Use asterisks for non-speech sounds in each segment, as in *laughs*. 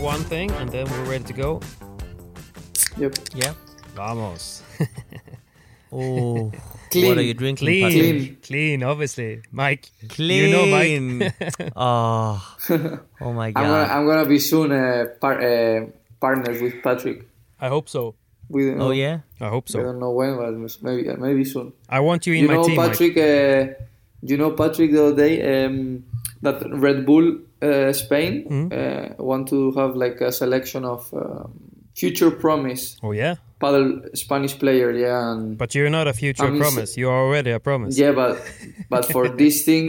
One thing and then we're ready to go. Yep. Yeah. Vamos. *laughs* Oh, Clean. what are you drinking? Clean. Patrick? Clean. obviously. Mike. Clean. You know Mike. oh, *laughs* *laughs* oh my I'm gonna god. I'm gonna be soon uh, par- uh, partners with Patrick. I hope so. We don't Oh know, yeah. I hope so. I don't know when, but maybe maybe soon. I want you in you my know team. Mike. Patrick. Uh, you know Patrick the other day um, that Red Bull uh, Spain Hmm? uh, want to have like a selection of um, future promise Oh yeah. padel Spanish player. Yeah, and But you're not a future I'm promise. You are already a promise. yeah, but but for *laughs* this thing,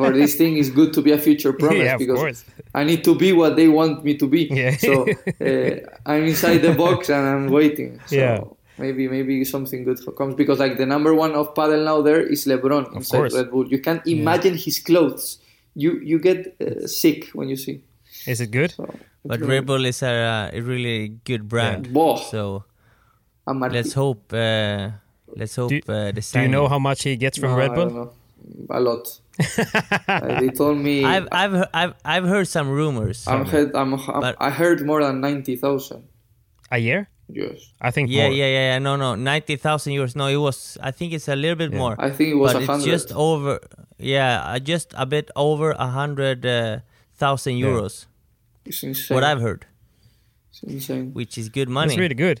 for this thing, it's good to be a future *laughs* promise Yeah, because course. I need to be what they want me to be. Yeah. So *laughs* uh, I'm inside the box and I'm waiting. So Yeah. maybe maybe something good comes because like the number one of padel now there is Lebrón inside course. Red Bull. You can't imagine his clothes. You you get uh, sick when you see. Is it good? So, But Red Bull is a, a really good brand. Boh. So let's hope. Uh, let's hope Do- uh, the Do you know how much he gets from No, Red I Bull? don't know. A lot. *laughs* Uh, they told me. I've I've I've I've heard some rumors. I'm heard, I'm, I'm, I heard more than ninety thousand. A year? Yes. I think yeah, more. yeah, yeah, yeah. No, no, ninety thousand euros. No, it was. I think it's a little bit more. I think it was but a it's just over. Yeah, uh, just a bit over a hundred uh, thousand euros. It's insane. What I've heard, It's insane. which is good money. It's really good.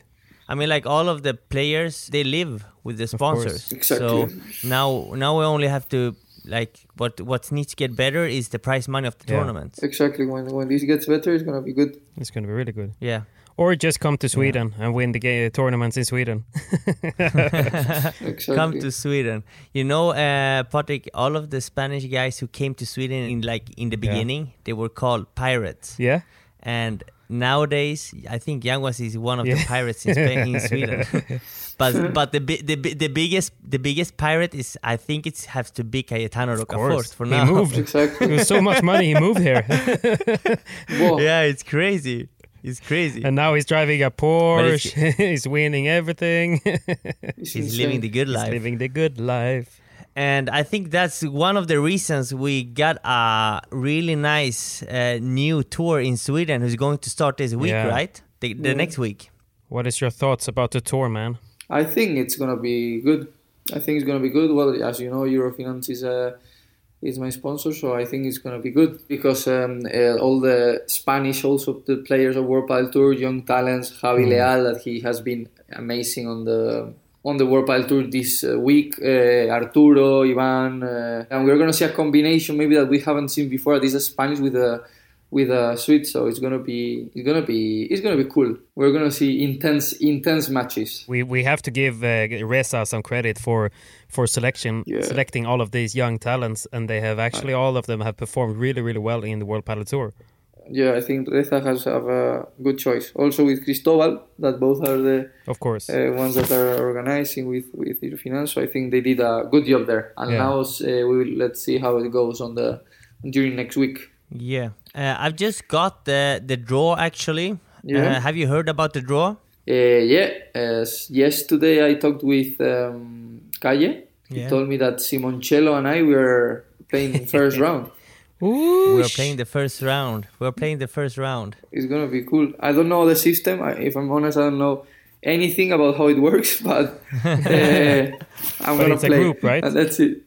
I mean, like all of the players, they live with the sponsors. Exactly. So now, now we only have to like what what needs to get better is the prize money of the Yeah. tournament. Exactly. When when this gets better, it's gonna be good. It's going to be really good. Yeah. Or just come to Sweden and win the ga- tournaments in Sweden. *laughs* Exactly. Come to Sweden. You know, uh, Patrick, all of the Spanish guys who came to Sweden in like in the Yeah. beginning, they were called pirates. yeah? And nowadays, I think Yanguas is one of the pirates in Spain, in Sweden. *laughs* but but the, the the biggest the biggest pirate is I think it has to be Cayetano Of Rocafort course. for he now. moved. *laughs* Exactly. It was so much money he moved here. Yeah, it's crazy. It's crazy. and now he's driving a Porsche. *laughs* he's winning everything. It's *laughs* He's living the good he's life. living the good life. And I think that's one of the reasons we got a really nice uh, new tour in Sweden who's going to start this week, Yeah. right? The, the next week. What is your thoughts about the tour, man? I think it's gonna be good. I think it's gonna be good. Well, as you know, Eurofinance is uh, is my sponsor, so I think it's gonna be good because um, uh, all the Spanish, also the players of World Padel Tour, young talents, Javi Leal, that he has been amazing on the on the World Padel Tour this uh, week. Uh, Arturo, Ivan, uh, and we're gonna see a combination maybe that we haven't seen before. This is Spanish with a with a suite. So it's gonna be it's gonna be it's gonna be cool. We're gonna see intense intense matches. We we have to give uh, Reza some credit for for selection Yeah. selecting all of these young talents, and they have actually all of them have performed really really well in the World Padel Tour. Yeah, I think Reza has have a good choice. Also with Cristobal, that both are the Of course. uh, ones that are organizing with with Eurofinance. So I think they did a good job there. And Yeah. now uh, we will let's see how it goes on the during next week. Yeah, uh, I've just got the the draw actually. Yeah. Uh, have you heard about the draw? Uh, yeah, uh, yesterday I talked with um, Calle. He Yeah. told me that Simoncello and I were *laughs* playing the first round. We're playing the first round. We're playing the first round. It's gonna be cool. I don't know the system. I, if I'm honest, I don't know anything about how it works, *laughs* but *laughs* uh, I'm But gonna it's a play. group, right? And that's it.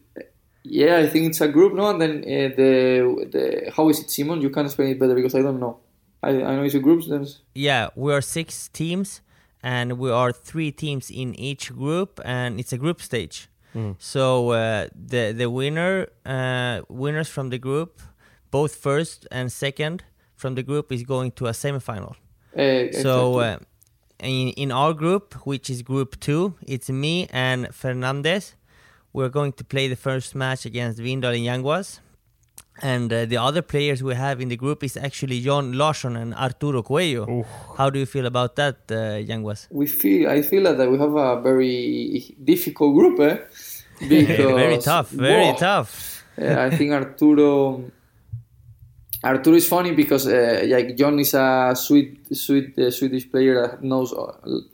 Yeah, I think it's a group, no. And then uh, the the how is it, Simon? You can explain it better because I don't know. I, I know it's a group. Then Yeah, we are six teams, and we are three teams in each group, and it's a group stage. So uh, the the winner uh, winners from the group, both first and second from the group, is going to a semifinal. uh, So exactly. uh, in in our group, which is group two, it's me and Fernandez. We're going to play the first match against Vindal and Yanguas. And uh, the other players we have in the group is actually John Larsson and Arturo Coello. How do you feel about that, uh, Yanguas? we feel I feel that we have a very difficult group, eh? *laughs* Because very tough, very Whoa. tough. Uh, I think *laughs* Arturo Arturo is funny because uh, like John is a sweet, sweet uh, Swedish player that knows uh,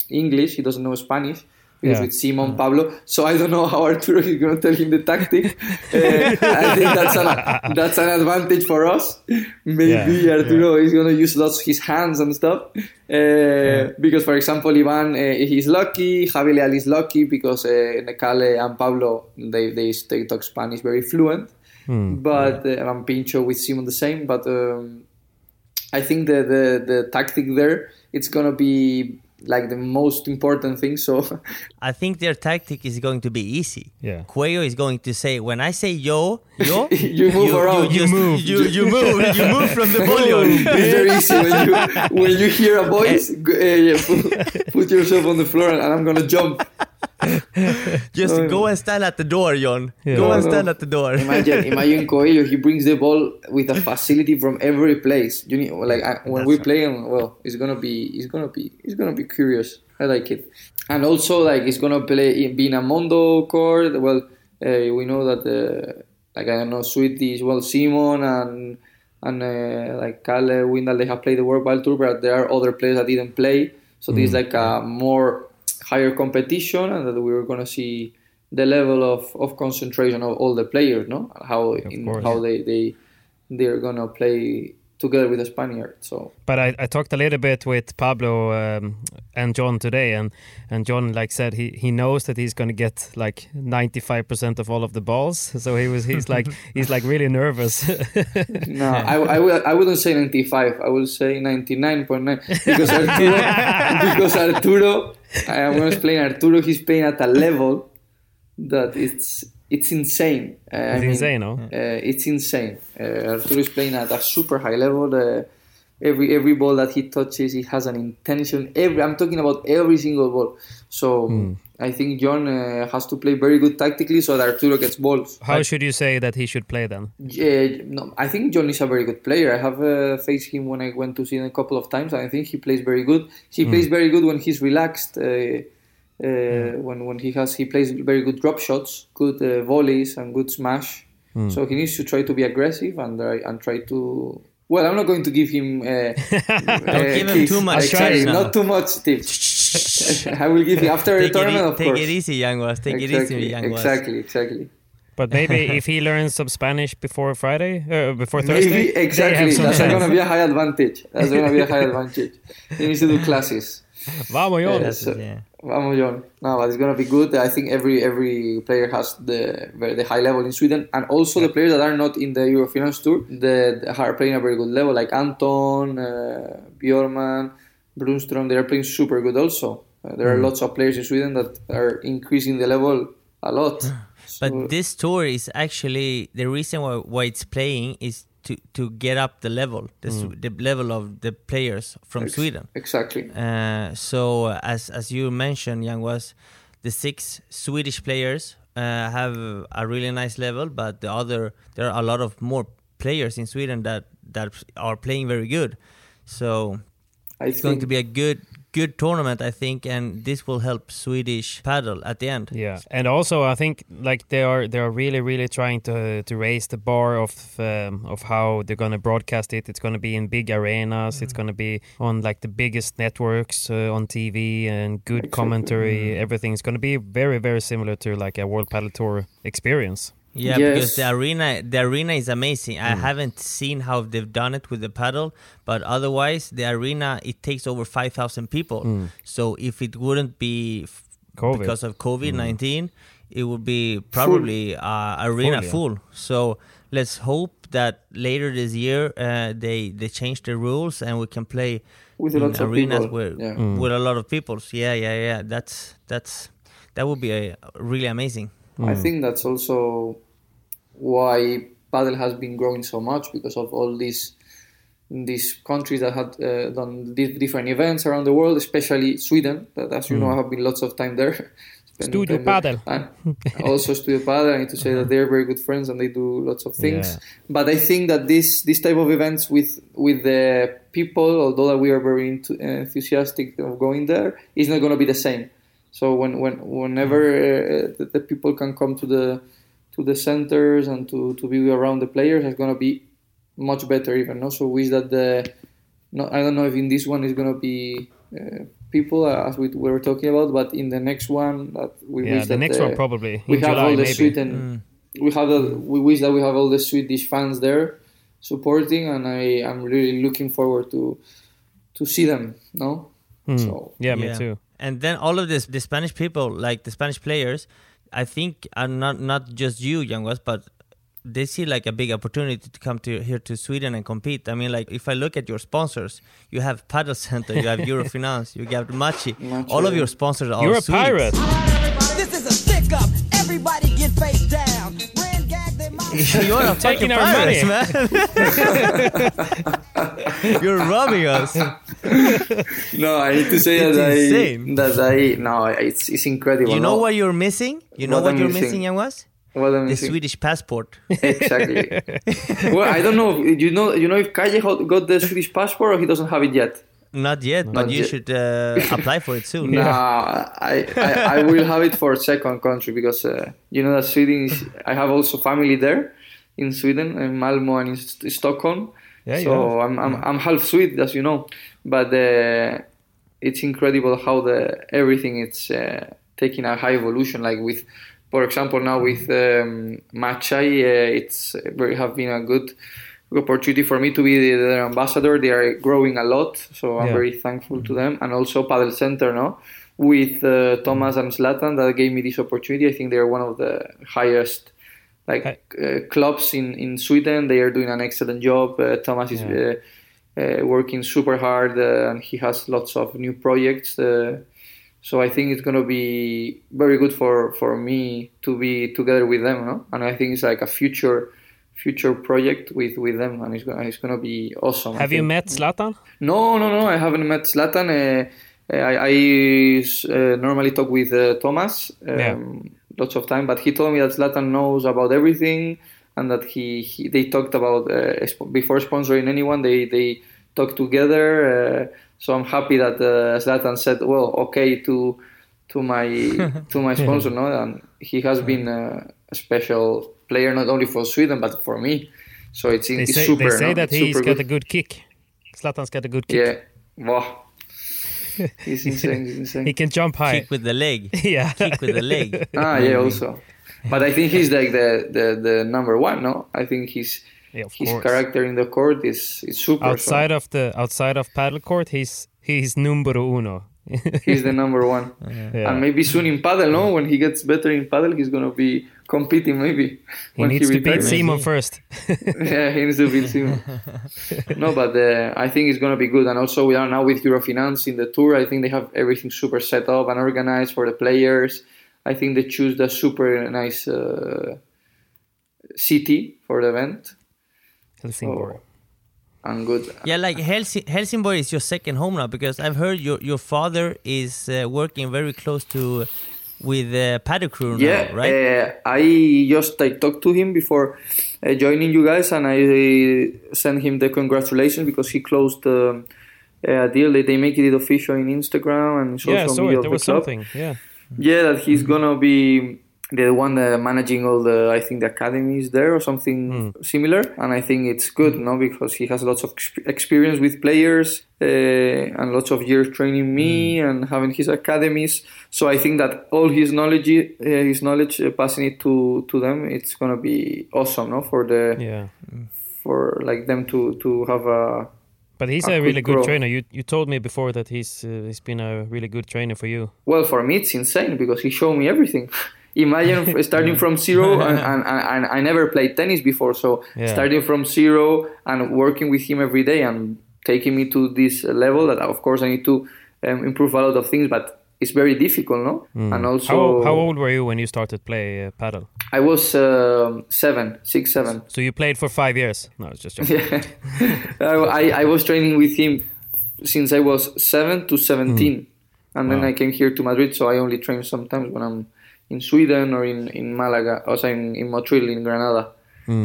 English. He doesn't know Spanish. Because Yeah. with Simon Pablo, so I don't know how Arturo is going to tell him the tactic. *laughs* Uh, I think that's an that's an advantage for us. Maybe Yeah, Arturo is going to use lots of his hands and stuff. Uh, Because, for example, Ivan uh, he's lucky, Javi Leal is lucky because uh, Necale and Pablo they, they they talk Spanish very fluent but uh, and Pincho with Simon the same. But um, I think the, the the tactic there it's gonna be like the most important thing. So *laughs* I think their tactic is going to be easy. Yeah. Coello is going to say, when I say yo, yo, *laughs* You move around. You, You move. You, you move. *laughs* You move from the volume. it's very easy when you when you hear a voice, uh, yeah, put, put yourself on the floor and I'm gonna jump. Just go and stand at the door, John. Yeah. Go No, and no. stand at the door. Imagine, imagine Coello. He brings the ball with a facility from every place. You need, like I, when we That's play him, well, it's gonna be, it's gonna be, it's gonna be curious. I like it, and also like it's gonna play in, be in a Mondo court. Well, uh, we know that uh, like I don't know, Sweetie is well, Simon and and uh, like Kalle Windal, they have played the World Ball Tour, but there are other players that didn't play. So this is like a more higher competition, and that we were gonna see the level of, of concentration of all the players, no? How in, how they they they're gonna play together with the Spaniard. So But I, I talked a little bit with Pablo um, and John today, and, and John like said he, he knows that he's going to get like ninety five percent of all of the balls. So he was he's like *laughs* he's like really nervous. no, I, I I wouldn't say ninety five. I would say ninety nine point nine because Arturo *laughs* because Arturo I'm gonna explain Arturo. He's playing at a level that it's it's insane. Uh, I It's mean, insane, no? Uh, it's insane. Uh, Arturo is playing at a super high level. Uh, every every ball that he touches, he has an intention. Every I'm talking about every single ball. So Hmm. I think John uh, has to play very good tactically so that Arturo gets balls. How should you say that he should play then? Yeah, no, I think John is a very good player. I have uh, faced him when I went to see him a couple of times. and I think he plays very good. He plays very good when he's relaxed. Uh, uh, When when he has he plays very good drop shots, good uh, volleys, and good smash. So he needs to try to be aggressive and uh, and try to. Well, I'm not going to give him. Uh, *laughs* Don't give him too much tips. Not too much tips. *laughs* I will give you after the tournament, e- of take course. it easy, Yanguas. Take exactly, it easy, Yanguas. exactly, exactly. But maybe *laughs* if he learns some Spanish before Friday, uh, before Thursday, Maybe exactly. That's going to be a high advantage. That's going to be a high advantage. He needs to do classes. *laughs* Vamos, John. Yes. That's it, yeah. Vamos, John. No, but it's going to be good. I think every every player has the the high level in Sweden, and also the players that are not in the Eurofinance Tour, the, the are playing a very good level, like Anton, uh, Bjorman, Brunstrom. They are playing super good. Also, uh, there are Mm. lots of players in Sweden that are increasing the level a lot. *laughs* So- But this tour is actually the reason why, why it's playing is to to get up the level, the, s the level of the players from Ex- Sweden. Exactly. Uh, so uh, as as you mentioned, Yanguas the six Swedish players uh, have a really nice level, but the other there are a lot of more players in Sweden that that are playing very good. So I it's going to be a good good tournament, I think, and this will help Swedish padel at the end. Yeah, and also I think like they are they are really really trying to to raise the bar of um, of how they're going to broadcast it. It's going to be in big arenas. It's going to be on like the biggest networks uh, on TV and good commentary. Everything's going to be very very similar to like a World Padel Tour experience. Yeah, Yes. because the arena the arena is amazing. I hmm. haven't seen how they've done it with the padel, but otherwise the arena it takes over five thousand people. Hmm. So if it wouldn't be f- because of COVID nineteen, hmm. it would be probably uh, arena Full, yeah. full. So let's hope that later this year uh, they they change the rules and we can play With in lots of arenas people, where, yeah. with a lot of people. Yeah, yeah, yeah. That's that's that would be a, really amazing. I hmm. think that's also why padel has been growing so much because of all these these countries that had uh, done di- different events around the world, especially Sweden. That, as you know, I have been lots of time there. *laughs* spending Studio. Padel. And *laughs* also Studio Padel. I need to say that uh-huh. they're very good friends and they do lots of things. Yeah. But I think that this this type of events with with the people, although that we are very into, uh, enthusiastic of going there, is not going to be the same. So when when whenever uh, the, the people can come to the to the centers and to, to be around the players, it's going to be much better even. Also wish that the no, I don't know if in this one is going to be uh, people uh, as we were talking about, but in the next one that we Yeah, wish the that next uh, one probably we in have July all the maybe. Sweden we have the, we wish that we have all the Swedish fans there supporting, and I am really looking forward to to see them. No, so Yeah, me too. And then all of this, the Spanish people, like the Spanish players, I think are not not just you, young ones, but they see like a big opportunity to come to here to Sweden and compete. I mean, like if I look at your sponsors, you have Padel Center, you have Eurofinance, you have Machi. Machi, All of your sponsors are You're a Swedes. pirate. This is a stick up. Everybody get face down. *laughs* You're a Taking fucking our pirates, money. man. *laughs* You're robbing us. *laughs* no, I need to say It's that insane. I that I no, it's it's incredible. You know no? what you're missing? You know What what, you're missing? missing, young ones? What am The saying? Swedish passport. Exactly. well, I don't know. You know, you know if Kaje got the Swedish passport or he doesn't have it yet. Not yet, but Not you should uh, apply for it soon. *laughs* No, I, I I will have it for second country because uh, you know that Sweden is. I have also family there in Sweden, in Malmo and in St- Stockholm. Yeah, you so. I'm, I'm I'm half Swede, as you know, but uh, it's incredible how the everything it's uh, taking a high evolution. Like with, for example, now with um, Machai, uh, it's very have been a good opportunity for me to be the, their ambassador. They are growing a lot, so I'm Yeah. very thankful to them. And also Padel Center, no, with uh, Thomas and Zlatan that gave me this opportunity. I think they are one of the highest like uh, clubs in in Sweden. They are doing an excellent job. Uh, Thomas is. Uh, uh, working super hard uh, and he has lots of new projects. Uh, so I think it's gonna be very good for, for me to be together with them, no? And I think it's like a future future project with, with them, and it's gonna it's gonna be awesome. Have you met Zlatan? No, no, no. I haven't met Zlatan. Uh, I, I uh, normally talk with uh, Thomas um, Yeah. lots of time, but he told me that Zlatan knows about everything and that he, he they talked about uh, before sponsoring anyone. They they talked together. Uh, so I'm happy that uh, Zlatan said, "Well, okay to to my *laughs* to my sponsor." No, and he has been uh, a special player not only for Sweden but for me. So it's, They it's say super. they say no? that It's he's super got good. a good kick. Zlatan's got a good kick. Yeah. Wow. *laughs* He's insane. He's insane. He can jump high. Kick with the leg. *laughs* yeah. Kick with the leg. *laughs* ah, yeah, also. But I think he's like the, the, the number one, no? I think his Yeah, his course. character in the court is, is super. so outside of the outside of padel court, he's he's numero uno. he's the number one. Yeah. And maybe soon in padel, no? When he gets better in padel, he's gonna be competing maybe. he when needs to beat. Simon first. *laughs* yeah, he needs to beat Simon. no, but uh, I think it's gonna be good. And also, we are now with Eurofinance in the tour. I think they have everything super set up and organized for the players. I think they choose the super nice uh, city for the event. Helsingborg. So, I'm good. Yeah, like Helsi- Helsingborg is your second home now because I've heard your your father is uh, working very close to with uh, paddock crew now, yeah, right? uh, I just I talked to him before uh, joining you guys, and I uh, sent him the congratulations because he closed um, a deal. They, they make it official in Instagram and social yeah, media it. of There the was club. something. Yeah. Yeah, that he's gonna be the one uh, managing all the I think the academies there or something similar, and I think it's good, no, because he has lots of experience with players uh, and lots of years training me and having his academies. So I think that all his knowledge, uh, his knowledge, uh, passing it to to them, it's gonna be awesome, no, for the Yeah. for like them to to have a But he's a a really good growth. trainer. You you told me before that he's uh, he's been a really good trainer for you. Well, for me, it's insane because he showed me everything. *laughs* Imagine starting from zero, *laughs* and, and, and, and I never played tennis before. So Yeah. starting from zero and working with him every day and taking me to this level that, of course, I need to um, improve a lot of things, but it's very difficult, no? And also, Mm. How how old were you when you started play uh, paddle? I was um seven, six, seven. So you played for five years? No, it's just joking. *laughs* Yeah. *laughs* I, I was training with him since I was seven to 17. And then Wow. I came here to Madrid, so I only train sometimes when I'm in Sweden or in, in Malaga, also in, in Motril, in Granada.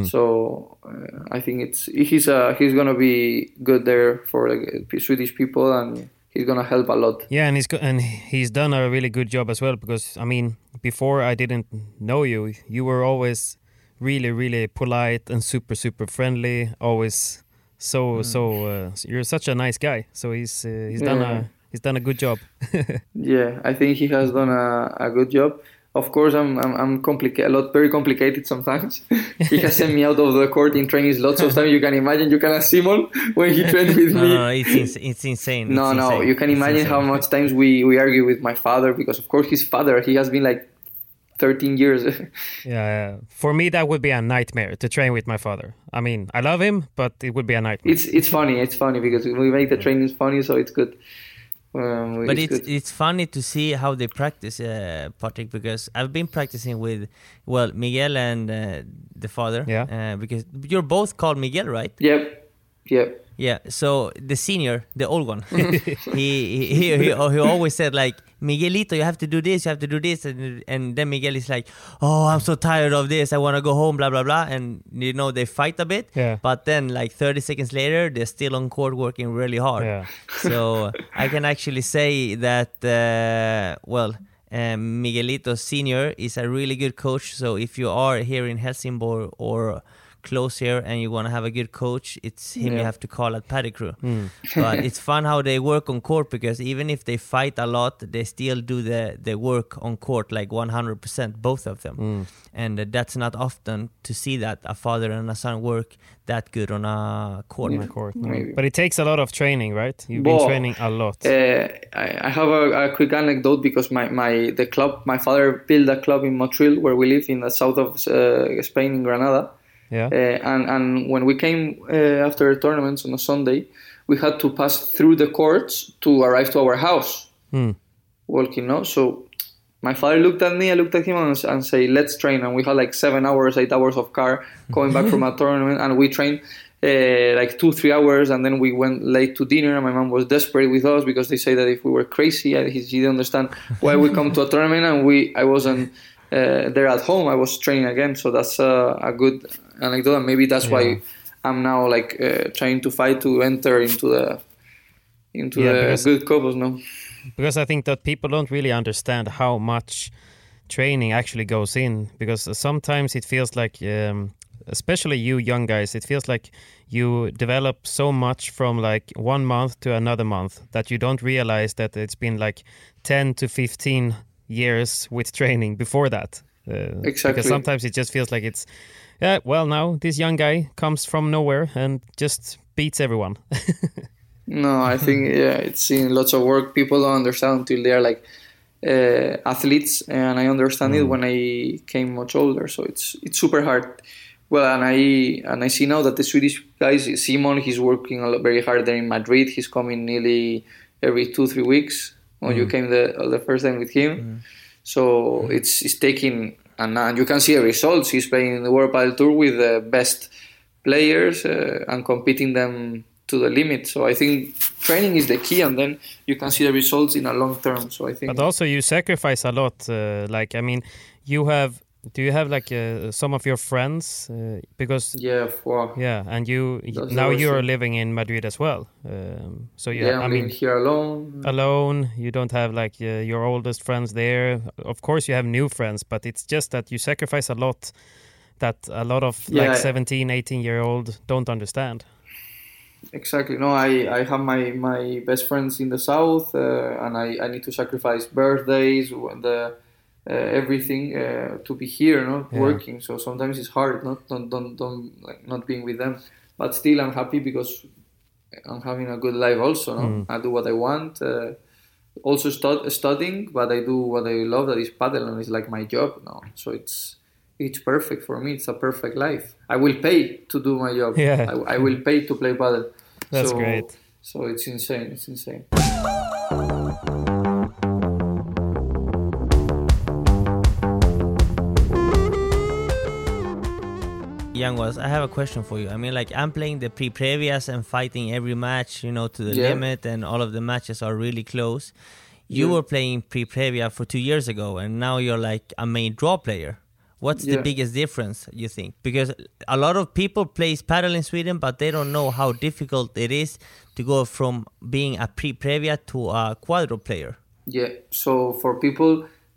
So uh, I think it's he's uh, he's gonna be good there for like, Swedish people, and he's gonna help a lot. Yeah, and he's go- and he's done a really good job as well because I mean, before I didn't know you, you were always really, really polite and super, super friendly. Always so, so. Uh, you're such a nice guy. So he's uh, he's done Yeah. a he's done a good job. *laughs* Yeah, I think he has done a, a good job. Of course, I'm I'm, I'm complicated, a lot very complicated sometimes. *laughs* he has sent me out of the court in trainings lots of times. You can imagine. You can ask Simon when he trained with *laughs* me. no, no, it's ins- it's insane. No, It's no, insane. you can imagine how much times we, we argue with my father because, of course, his father, he has been like 13 years. *laughs* Yeah, for me that would be a nightmare to train with my father. I mean, I love him, but it would be a nightmare. it's it's funny, it's funny because we make the trainings funny, so it's good. Um, But it's it's it's funny to see how they practice, uh, Patrick, because I've been practicing with, well, Miguel and uh, the father. Yeah. Uh, because you're both called Miguel, right? Yep, yep. Yeah. So the senior, the old one, *laughs* *laughs* he, he he he always said like Miguelito, you have to do this, you have to do this, and and then Miguel is like, oh, I'm so tired of this, I want to go home, blah blah blah, and you know they fight a bit. Yeah. But then like 30 seconds later, they're still on court working really hard. Yeah. so *laughs* I can actually say that uh, well. Um, Miguelito Senior is a really good coach. So if you are here in Helsingborg or close here and you want to have a good coach, it's him you have to call at Paddy Crew. *laughs* But it's fun how they work on court because even if they fight a lot, they still do the, the work on court like 100%, both of them. And uh, that's not often to see that a father and a son work that good on a court. on the court. no. But it takes a lot of training, right? You've been training a lot. Uh, I, I have a, a quick anecdote because my, my the club, my father built a club in Motril where we live in the south of uh, Spain in Granada. Yeah. Uh, and and when we came uh, after tournaments on a Sunday, we had to pass through the courts to arrive to our house. Walking, no. So my father looked at me, I looked at him, and, and say, "Let's train." And we had like seven hours, eight hours of car coming back from a *laughs* tournament, and we trained. Uh, like two, three hours, and then we went late to dinner. And my mom was desperate with us because they say that if we were crazy, I, he didn't understand why we come to a tournament and we I wasn't uh, there at home. I was training again, so that's uh, a good anecdote. And maybe that's why I'm now like uh, trying to fight to enter into the into Yeah, the because- good couples now. because I think that people don't really understand how much training actually goes in. Because sometimes it feels like, um, especially you young guys, it feels like you develop so much from like one month to another month that you don't realize that it's been like 10 to 15 years with training before that. Uh, Exactly. Because sometimes it just feels like it's, yeah, well, now this young guy comes from nowhere and just beats everyone. *laughs* No, I think yeah, it's in lots of work. People don't understand until they are like uh, athletes, and I understand it when I came much older. So it's it's super hard. Well, and I and I see now that the Swedish guys, Simon, he's working a lot, very hard there in Madrid. He's coming nearly every two three weeks. When you came the the first time with him, so it's it's taking and, and you can see the results. He's playing in the World Padel Tour with the best players uh, and competing them to the limit. So I think training is the key, and then you can see the results in a long term. So I think. But also, you sacrifice a lot. Uh, like, I mean, you have. Do you have like uh, some of your friends? Uh, because yeah, for yeah, and you now you are worst living in Madrid as well. Um, so you, yeah, I mean, here alone. alone. You don't have like uh, your oldest friends there. Of course, you have new friends, but it's just that you sacrifice a lot that a lot of Yeah. like 17, 18 year old don't understand. Exactly. No, I, I have my, my best friends in the south, uh, and I, I need to sacrifice birthdays, when the everything uh, to be here, not Yeah. working. So sometimes it's hard, not don't don't, don't like not being with them. But still, I'm happy because I'm having a good life. Also, no? Mm. I do what I want. Uh, also stud- studying, but I do what I love. That is padel, and it's like my job now. So it's it's perfect for me. It's a perfect life. I will pay to do my job. Yeah. I, I will pay to play padel. That's So- great. So it's insane. It's insane. Yanguas, I have a question for you. I mean, like I'm playing the pre-previous and fighting every match, you know, to the Yeah. limit, and all of the matches are really close. You Yeah. were playing pre-previa for two years ago, and now you're like a main draw player. What's the biggest difference you think? Because a lot of people plays padel in Sweden, but they don't know how difficult it is to go from being a pre-previa to a cuadro player. Yeah. So for people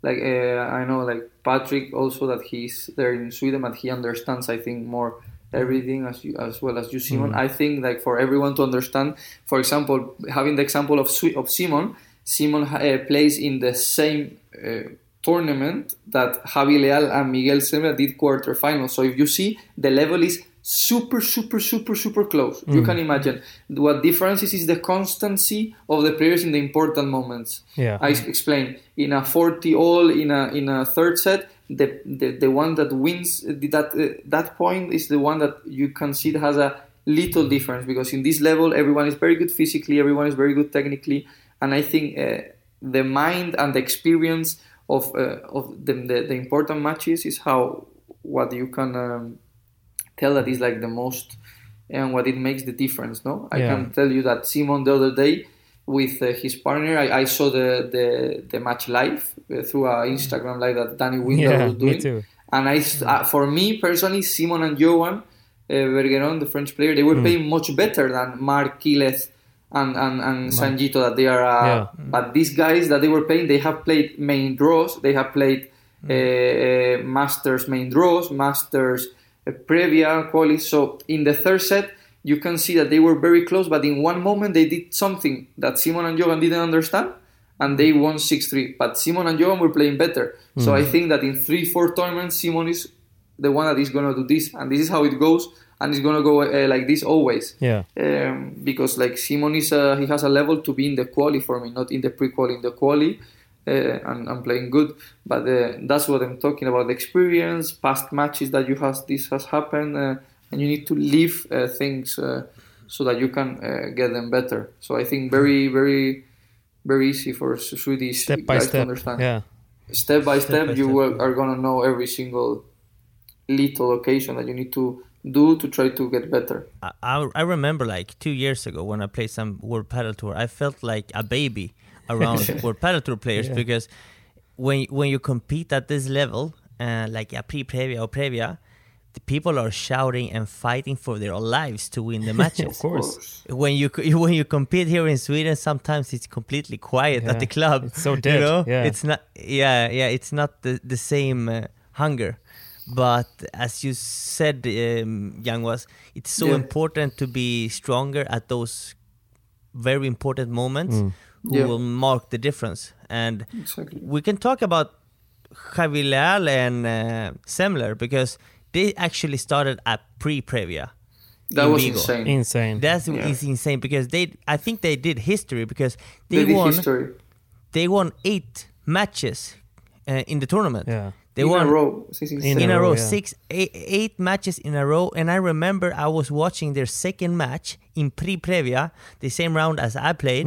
like uh, I know like Patrick also that he's there in Sweden, but he understands I think more everything as you, as well as you Simon. I think like for everyone to understand, for example, having the example of of Simon, Simon uh, plays in the same. Uh, tournament that Javi Leal and Miguel Semmler did quarterfinals. So if you see, the level is super, super, super, super close. You can imagine. What difference is is the constancy of the players in the important moments. Yeah. I explain. In a 40 all, in a in a third set, the the, the one that wins that uh, that point is the one that you can see that has a little difference because in this level everyone is very good physically, everyone is very good technically, and I think uh, the mind and the experience of uh, of the, the the important matches is how what you can um, tell that is like the most and what it makes the difference. No, I Yeah. can tell you that Simon the other day with uh, his partner, I, I saw the, the the match live uh, through a Instagram live that Danny Windler Yeah, was doing, me too. and I uh, for me personally, Simon and Johan uh, Bergeron, the French player, they were Hmm. playing much better than Marc Quilez and and, and Sanjito that they are. Uh, Yeah. But these guys that they were playing, they have played main draws. They have played uh, uh, Masters main draws, Masters uh, Previa quali. So in the third set, you can see that they were very close. But in one moment, they did something that Simon and Johan didn't understand. And they won 6-3. But Simon and Johan were playing better. So I think that in three, four tournaments, Simon is the one that is going to do this. And this is how it goes. And it's going to go uh, like this always Yeah. um, because like Simon is a, he has a level to be in the quali for me, not in the pre-quali, in the quali, uh, and I'm playing good. But uh, that's what I'm talking about: the experience, past matches that you has this has happened, uh, and you need to live uh, things uh, so that you can uh, get them better. So I think very, very, very easy for Swedish Step by guys to step. understand. Yeah. Step by step, by you step, will, are gonna know every single little occasion that you need to do to try to get better. I, I I remember like two years ago when I played some World Padel Tour, I felt like a baby around *laughs* Padel Tour players Yeah. because when when you compete at this level, uh, like a pre-previa or previa, the people are shouting and fighting for their lives to win the *laughs* matches. Of course. When you when you compete here in Sweden, sometimes it's completely quiet Yeah. at the club. It's so You dead, know? yeah. It's not. Yeah, yeah. It's not the the same uh, hunger. But as you said, um, Yanguas it's so Yeah. important to be stronger at those very important moments Mm. Who Yeah. will mark the difference. And Exactly. we can talk about Javi Leal and uh, Semmler because they actually started at pre-previa. That in was Vigo. insane. Insane. That's Yeah. is insane because they I think they did history because they, they won history they won eight matches uh, in the tournament. Yeah. They in won a row. It's insane. in, a a row, row, yeah. six, eight, eight matches in a row. And I remember I was watching their second match in pre-previa, the same round as I played,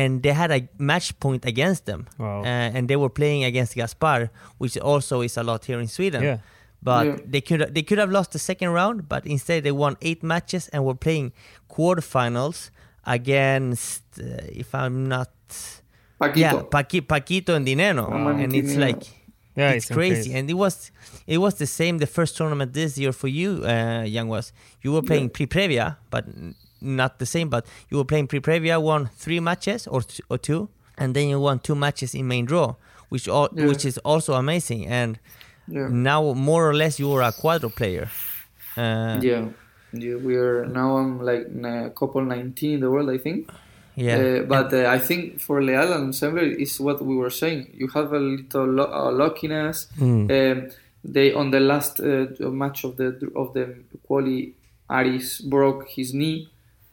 and they had a match point against them. Wow. Uh, and they were playing against Gaspar, which also is a lot here in Sweden. Yeah. but Yeah. they could they could have lost the second round, but instead they won eight matches and were playing quarterfinals against, uh, if I'm not, Paquito. yeah, Paqui, Paquito and Di Nenno, Manu and it's Di Nenno. like Yeah, it's, it's crazy. crazy. And it was it was the same the first tournament this year for you, uh, Yanguas you were playing pre-previa, but n- not the same. But you were playing pre-previa, won three matches or t- or two, and then you won two matches in main draw, which all, Yeah. which is also amazing. And Yeah. now more or less you are a cuadro player. Uh, yeah, yeah. We are now. I'm like n- couple 19 in the world, I think. yeah. Uh, but uh, I think for Leal and Semmler is what we were saying. You have a little lo- uh, luckiness. Hmm. Um, they on the last uh, match of the of the quali, Aris broke his knee,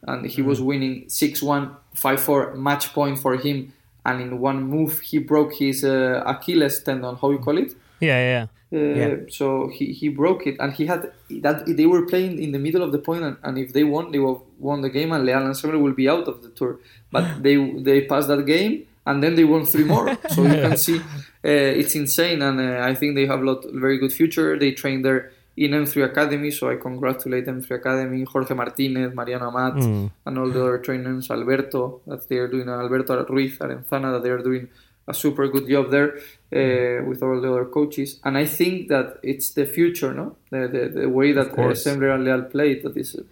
and he was winning 6-1, 5-4 match point for him. And in one move, he broke his uh, Achilles tendon. How you call it? Yeah, yeah. Uh, Yeah. So he, he broke it, and he had that they were playing in the middle of the point, and, and if they won, they will won the game, and Leal and Semmler will be out of the tour. But *laughs* they they passed that game, and then they won three more. so you *laughs* can see uh, it's insane, and uh, I think they have a lot very good future. They train there in M3 Academy, so I congratulate M3 Academy, Jorge Martinez, Mariano Amat, and all the other trainers, Alberto that they are doing, Alberto Ruiz Arenzana that they are doing a super good job there uh, with all the other coaches. And I think that it's the future, no? The, the, the way that uh, course. Semmler and Leal played, that is uh,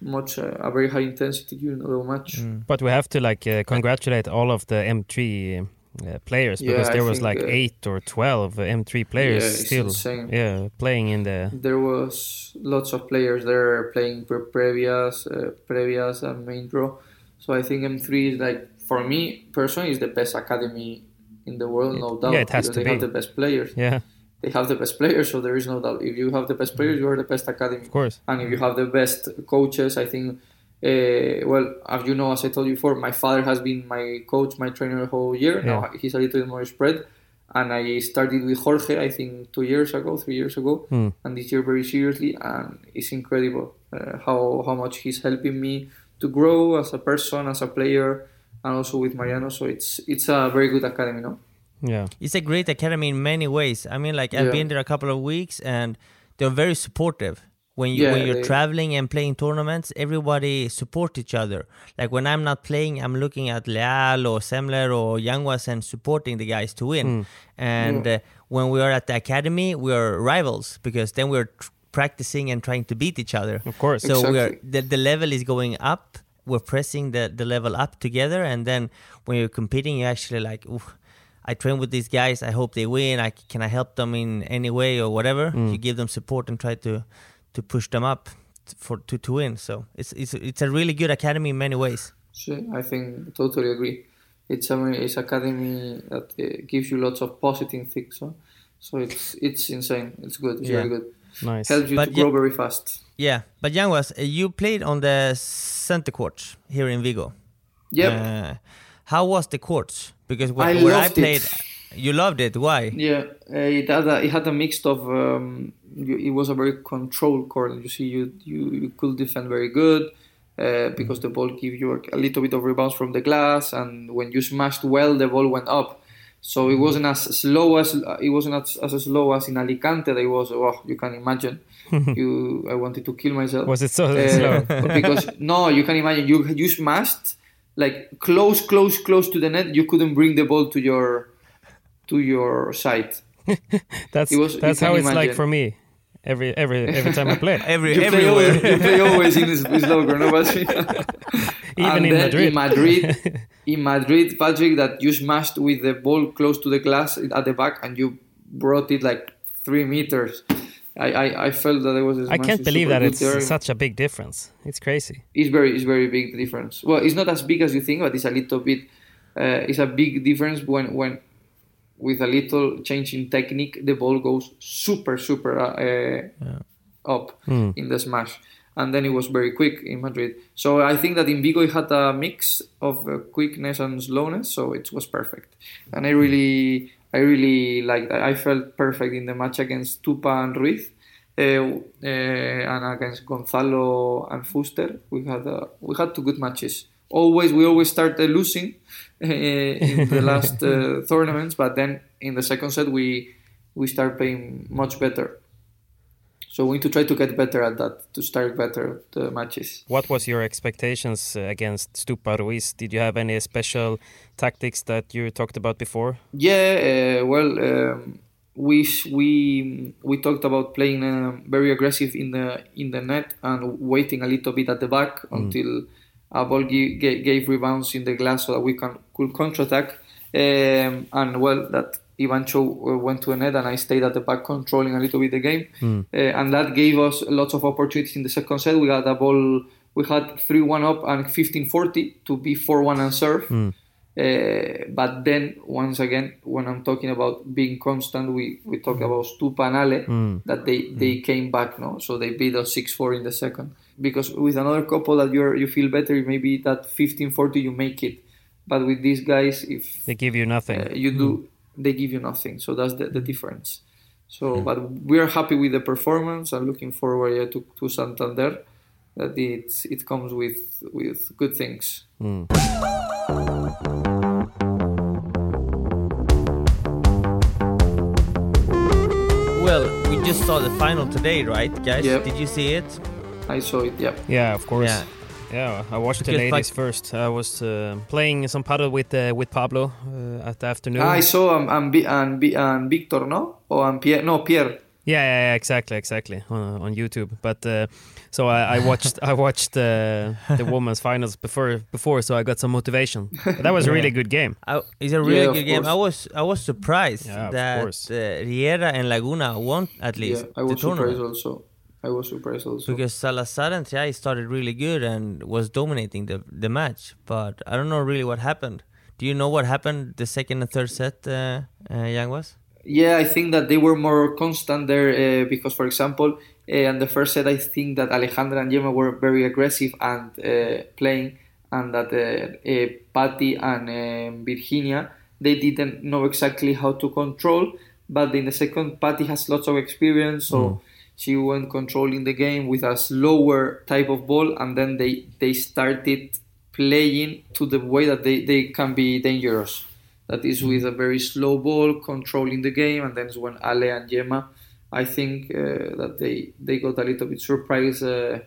much uh, a very high intensity during the match. But we have to like uh, congratulate all of the M3 uh, players Yeah, because I there was like uh, eight or twelve M3 players Yeah, still, insane. yeah, playing in the. There was lots of players there playing pre- previas, uh, previas and main draw. So I think M3 is like for me personally is the best academy in the world, no doubt. Yeah, it has to they have the best players. Yeah, They have the best players, so there is no doubt. If you have the best players, you are the best academy. of course. And if you have the best coaches, I think. Uh, well, as you know, as I told you before, my father has been my coach, my trainer the whole year. Yeah. Now he's a little bit more spread, and I started with Jorge. I think two years ago, three years ago, Hmm. and this year very seriously, and it's incredible uh, how how much he's helping me to grow as a person, as a player, and also with Mariano. So it's it's a very good academy, no? Yeah, It's a great academy in many ways. I mean, like I've Yeah. been there a couple of weeks, and they're very supportive. When you Yeah, when you're they- traveling and playing tournaments, everybody support each other. Like when I'm not playing, I'm looking at Leal or Semmler or Yanguas and supporting the guys to win. And uh, when we are at the academy, we are rivals because then we're tr- practicing and trying to beat each other. Of course. So we are the, the level is going up. We're pressing the, the level up together, and then when you're competing, you actually like, I train with these guys. I hope they win. I can I help them in any way or whatever. You give them support and try to to push them up for to, to win. So it's it's it's a really good academy in many ways. So I think totally agree. It's a it's academy that uh, gives you lots of positive things. So, so it's it's insane. It's good. It's Yeah. very good. nice. Helps you But to yeah- grow very fast. Yeah, but Yanguas, uh, you played on the center courts here in Vigo. Yeah. Uh, how was the courts? Because when, I when I loved it. played, you loved it. Why? Yeah, uh, it had a, it had a mix of um, you, it was a very controlled court. You see, you you, you could defend very good uh, because the ball give you a little bit of rebounds from the glass, and when you smashed well, the ball went up. So it wasn't as slow as it wasn't as, as slow as in Alicante. That it was. Oh, you can imagine. *laughs* you, I wanted to kill myself. Was it so Uh, slow? *laughs* because no, you can imagine you you smashed like close, close, close to the net. You couldn't bring the ball to your to your side. *laughs* That's was- that's how it's like for me. Every every every time I play, *laughs* Every You play always, you play always in his, his logo, no? But, *laughs* Even and in Madrid. In Madrid, in Madrid, Patrick, that you smashed with the ball close to the glass at the back, and you brought it like three meters. I, I, I felt that it was. I can't believe that it's there. such a big difference. It's crazy. It's very, it's very big difference. Well, it's not as big as you think, but it's a little bit. Uh, it's a big difference when when with a little change in technique, the ball goes super, super uh, up in the smash. And then it was very quick in Madrid. So I think that in Vigo it had a mix of uh, quickness and slowness, so it was perfect. And I really, I really liked that. I felt perfect in the match against Stupa and Ruiz. Uh, uh, and against Gonzalo and Fuster, we had uh, we had two good matches. Always, we always start uh, losing uh, in the last uh, *laughs* tournaments, but then in the second set we we start playing much better. So we need to try to get better at that, to start better the matches. What was your expectations uh, against Stupa Ruiz? Did you have any special tactics that you talked about before? Yeah, uh, well, um, we we we talked about playing uh, very aggressive in the in the net and waiting a little bit at the back until a ball gi- ga- gave rebounds in the glass so that we can could counterattack. Um, and well, that Ivancho uh, went to the net and I stayed at the back controlling a little bit the game, uh, and that gave us lots of opportunities in the second set. We had a ball. We had 3 1 up and 15-40 to be 4-1 and serve. Uh, but then once again, when I'm talking about being constant, we, we talk mm. about Stupa and Ale mm. that they, mm. they came back, no? So they beat us 6-4 in the second. Because with another couple that you you feel better, maybe that 15-40 you make it. But with these guys, if They give you nothing. uh, you do, they give you nothing. So that's the, the difference. So, but we are happy with the performance and looking forward yeah, to, to Santander. That it it comes with with good things. Well, just saw the final today, right, guys? Yeah. Did you see it? I saw it. Yeah. yeah, of course. Yeah. Yeah, I watched the Because, ladies like- first. I was uh, playing some padel with uh, with Pablo uh, at the afternoon. I saw um, and, Vi- and, Vi- and Victor, no? Or and Pierre? No, Pierre. Yeah, yeah, yeah, exactly, exactly on, on YouTube. But uh, so I, I watched I watched uh, the *laughs* women's finals before before, so I got some motivation. But that was a really good game. I, it's a really Yeah, of good game. course. I was I was surprised Yeah, that uh, Riera and Llaguno won at least Yeah, I the was surprised also. I was surprised also. because Salazar and Triay started really good and was dominating the the match. But I don't know really what happened. Do you know what happened the second and third set, uh, uh, Yanguas? Yeah, I think that they were more constant there uh, because, for example, uh, in the first set, I think that Alejandra and Gemma were very aggressive and uh, playing, and that uh, uh, Patty and Virginia they didn't know exactly how to control. But in the second, Patty has lots of experience, so she went controlling the game with a slower type of ball, and then they they started playing to the way that they, they can be dangerous. That is with a very slow ball, controlling the game, and then it's when Ale and Gemma, I think uh, that they they got a little bit surprised uh,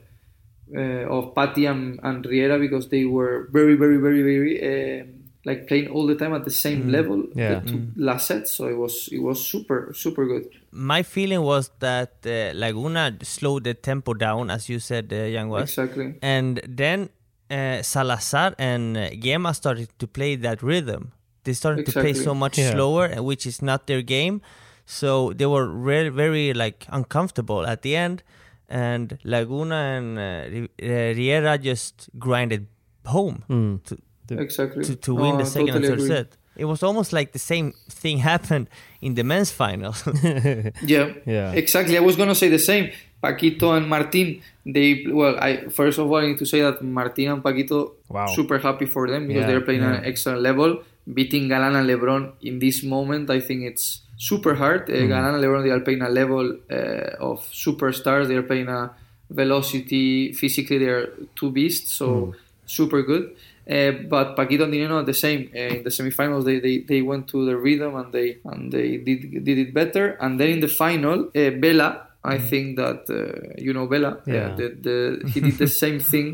uh, of Patty and, and Riera because they were very, very, very, very um like playing all the time at the same level Yeah. the two last set. So it was it was super super good. My feeling was that uh, Llaguno slowed the tempo down, as you said, uh, Yanguas. Exactly. And then uh, Salazar and Gemma started to play that rhythm. They started to play so much Yeah. slower, which is not their game. So they were very, very like uncomfortable at the end. And Llaguno and uh, uh, Riera just grinded home to, Exactly. to, to No, win the second totally and third agree. set. It was almost like the same thing *laughs* happened in the men's final. *laughs* Yeah, Yeah. exactly. I was gonna say the same. Paquito and Martin, they well. I first of all I need to say that Martin and Paquito, Wow. super happy for them because Yeah, they're playing yeah. at an excellent level. Beating Galan and Lebrón in this moment, I think it's super hard. Mm. Uh, Galan Lebrón, they are playing a level uh, of superstars. They are playing a velocity. Physically, they are two beasts. So Mm. super good. Uh, but Paquito and Di Nenno are the same. Uh, in the semifinals, they, they, they went to the rhythm and they and they did did it better. And then in the final, uh, Bela, I think that uh, you know Bela. Mm. Yeah. the, the, he did the same *laughs* thing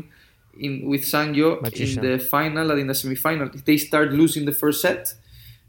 in with Sanyo Magician. in the final and in the semifinal. They start losing the first set.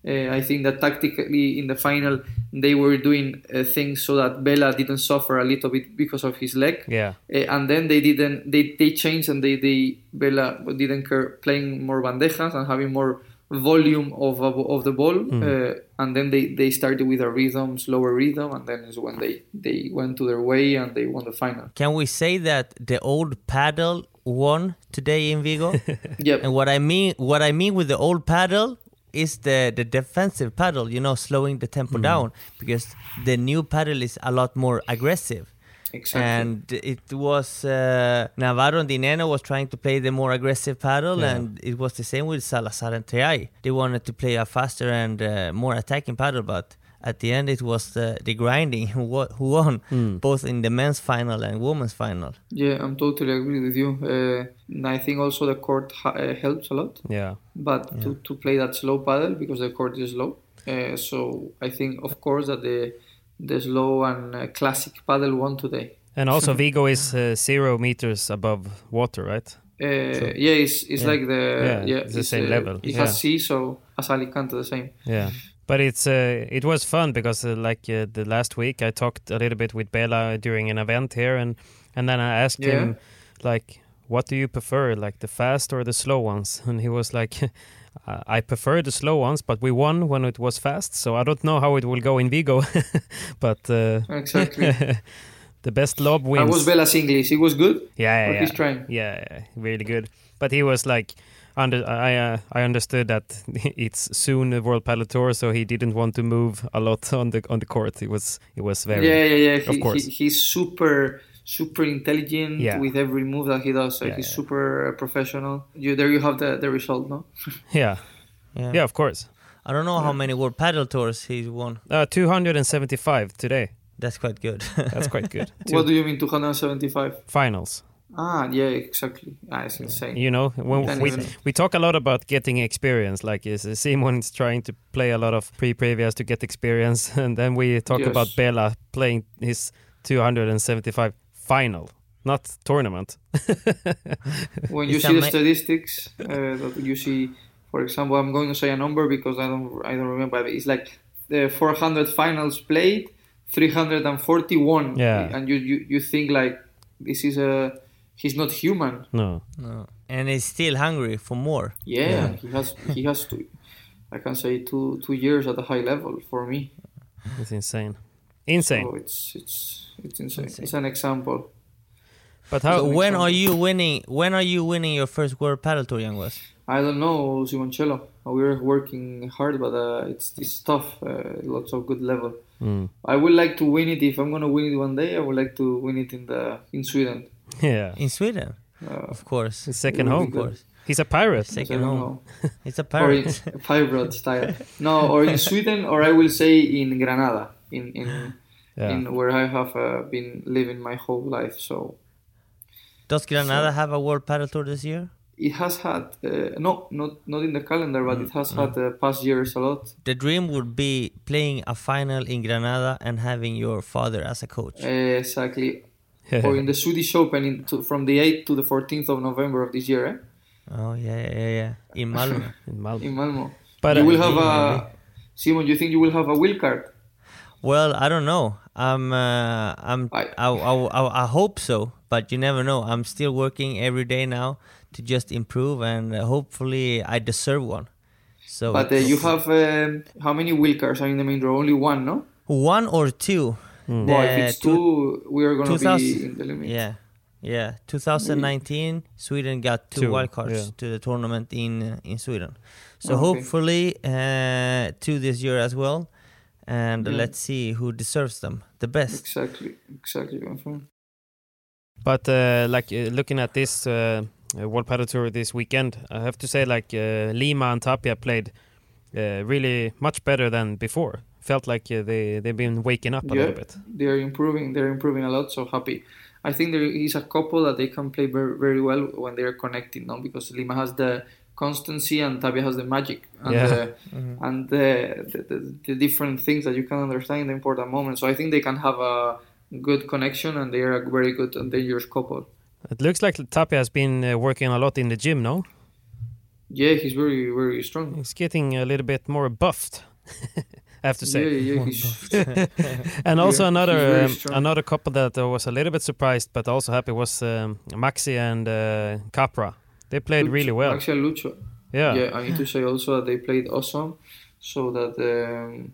Uh, I think that tactically in the final they were doing uh, things so that Bela didn't suffer a little bit because of his leg. Yeah. Uh, and then they didn't they, they changed and they, they Bela didn't care playing more bandejas and having more volume of of, of the ball uh, and then they, they started with a rhythm slower rhythm and then is when they they went to their way and they won the final Can we say that the old padel won today in Vigo? *laughs* yeah And what I mean, what I mean with the old padel is the the defensive padel. You know, slowing the tempo down because the new padel is a lot more aggressive. exactly And it was uh, Navarro and Di Nenno was trying to play the more aggressive padel, Yeah. and it was the same with Salazar and Triay. They wanted to play a faster and uh, more attacking padel, but at the end it was the, the grinding *laughs* who, wa- who won, both in the men's final and women's final. yeah I'm totally agree with you uh, and I think also the court ha- uh, helps a lot Yeah. but to, to play that slow padel because the court is slow. Uh, so I think, of course, that the the slow and uh, classic padel won today. And also *laughs* Vigo is uh, zero meters above water, right? Uh, yeah, it's it's Yeah. like the Yeah, yeah, it's the same uh, level, It yeah. has sea, so as Alicante the same. Yeah. But it's uh, it was fun because uh, like uh, the last week I talked a little bit with Bela during an event here and and then I asked Yeah. him like what do you prefer like the fast or the slow ones *laughs* and he was like "I- I prefer the slow ones but we won when it was fast so I don't know how it will go in Vigo *laughs* but uh, Exactly. *laughs* the best lob I wins was Bela's English. He was good. yeah, yeah, yeah. he's trying. Yeah, yeah, really good. But he was like, under I uh, I understood that *laughs* it's soon the World Padel Tour, so he didn't want to move a lot *laughs* on the on the court. It was it was very yeah, yeah, yeah. of He, course. he, he's super, super intelligent Yeah. with every move that he does. So Yeah, he's yeah. super uh, professional. You there you have the, the result, no? *laughs* yeah Yeah. yeah of course. I don't know how many World Padel Tours he's won. Uh, Two hundred and seventy five today. That's quite good. That's quite good. Two What do you mean 275? finals. Ah, yeah, exactly. Ah, it's insane. You know, when Can't we we talk a lot about getting experience, like is Simon's trying to play a lot of pre-previous to get experience, *laughs* and then we talk Yes. about Bela playing his 275 final, not tournament. *laughs* when you see the statistics uh, that you see for example i'm going to say a number because i don't i don't remember but it's like the 400 finals played 341 Yeah. and you, you you think like this is a he's not human No. no. And he's still hungry for more. yeah, he has he has to i can say two two years at a high level for me It's insane. Insane. so it's it's it's insane. Insane. it's an example but how? So an when are you winning? When are you winning your first World Padel Tour, Yanguas? I don't know, Simoncello. We're working hard, but uh, it's it's tough. Uh, lots of good level. Mm. I would like to win it. If I'm gonna win it one day, I would like to win it in the in Sweden. Yeah. In Sweden, of course. His second home. Of course. He's a pirate. I Second don't home. know. It's *laughs* a or in pirate. *laughs* pirate style. No, or in Sweden, or I will say in Granada, in in, Yeah. in where I have uh, been living my whole life. So Does Granada have a World Padel Tour this year? it has had uh, no, not not in the calendar, but it has had uh, past years a lot. The dream would be playing a final in Granada and having your father as a coach. Exactly. Or in the Swedish Open in to, from the 8th to the 14th of November of this year, eh? Oh yeah, yeah, yeah, yeah. In *laughs* Malmö. in Malmö. in Malmo. But you uh, will have a Simon. You think you will have a wheel card? well, I don't know. I'm, uh, I'm, I, I- I, I, I hope so, but you never know. I'm still working every day now to just improve, and uh, hopefully, I deserve one. So, But uh, you have um, how many wheel cards are in the main draw? Only one, no? one or two. Well, if it's two- two, we are gonna 2000 be in the limit. Yeah, yeah. 2019, Sweden got two, Two, wildcards yeah. to the tournament in uh, in Sweden. So Okay. hopefully uh, two this year as well, and Yeah. let's see who deserves them the best. Exactly, exactly. my friend. But uh, like uh, looking at this uh, uh, World Padel Tour this weekend, I have to say like uh, Lima and Tapia played uh, really much better than before. Felt like uh, they they've been waking up a Yeah. little bit. They are improving. They're improving a lot. So happy. I think there is a couple that they can play very, very well when they are connecting. No, because Lima has the constancy and Tapia has the magic and Yeah. the, *laughs* and the, the, the the different things that you can understand in the important moments. So I think they can have a good connection and they are a very good and dangerous couple. It looks like Tapia has been uh, working a lot in the gym, no? Yeah, he's very very strong. He's getting a little bit more buffed. *laughs* I have to say. Yeah, yeah, *laughs* *laughs* And also Yeah, another um, another couple that I was a little bit surprised but also happy was um, Maxi and uh, Capra. They played really well. Maxi and Lucho. yeah. yeah, I need to say also that they played awesome, so that um,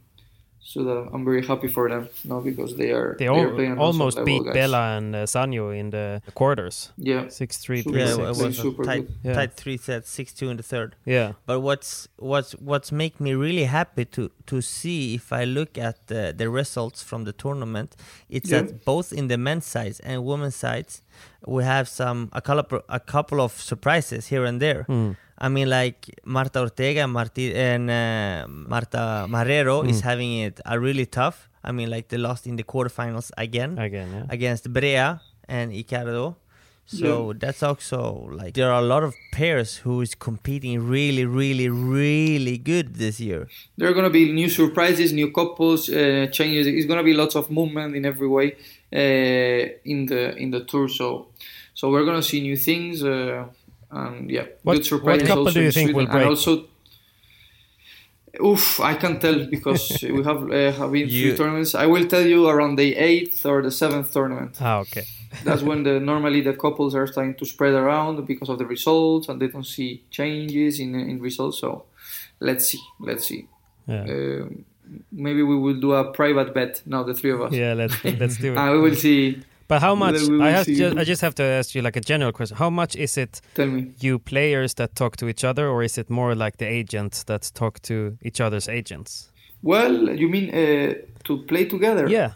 so that I'm very happy for them now because they are They are al- playing almost beat guys. Bela and uh, Sanyo in the quarters. Yeah, Six three Super three Yeah, good. it six. was Super tight, good. Yeah. tight three sets, six two in the third. Yeah. But what's what's what's make me really happy to to see if I look at the, the results from the tournament, it's Yeah. that both in the men's sides and women's sides, we have some a couple a couple of surprises here and there. Mm. I mean, like Marta Ortega and, Marti, and uh, Marta Marrero is having it a really tough. I mean, like they lost in the quarterfinals again Again, yeah. against Brea and Icardo. So that's also like there are a lot of pairs who is competing really, really, really good this year. There are going to be new surprises, new couples, uh, changes. It's going to be lots of movement in every way uh, in the in the tour. So, so we're going to see new things. Uh, and yeah, What- good surprises. what couple also do you in think will Sweden. break? And also, oof, I can't tell because *laughs* we have uh, have been You- three tournaments. I will tell you around the eighth or the seventh tournament. Ah, okay. *laughs* That's when the normally the couples are starting to spread around because of the results and they don't see changes in in results. So let's see, let's see. Yeah. Um, maybe we will do a private bet now, the three of us. Yeah, let's let's do *laughs* it. And we will see. But how much? I have just, I just have to ask you like a general question. How much is it Tell me. you players that talk to each other, or is it more like the agents that talk to each other's agents? Well, you mean uh, to play together? Yeah.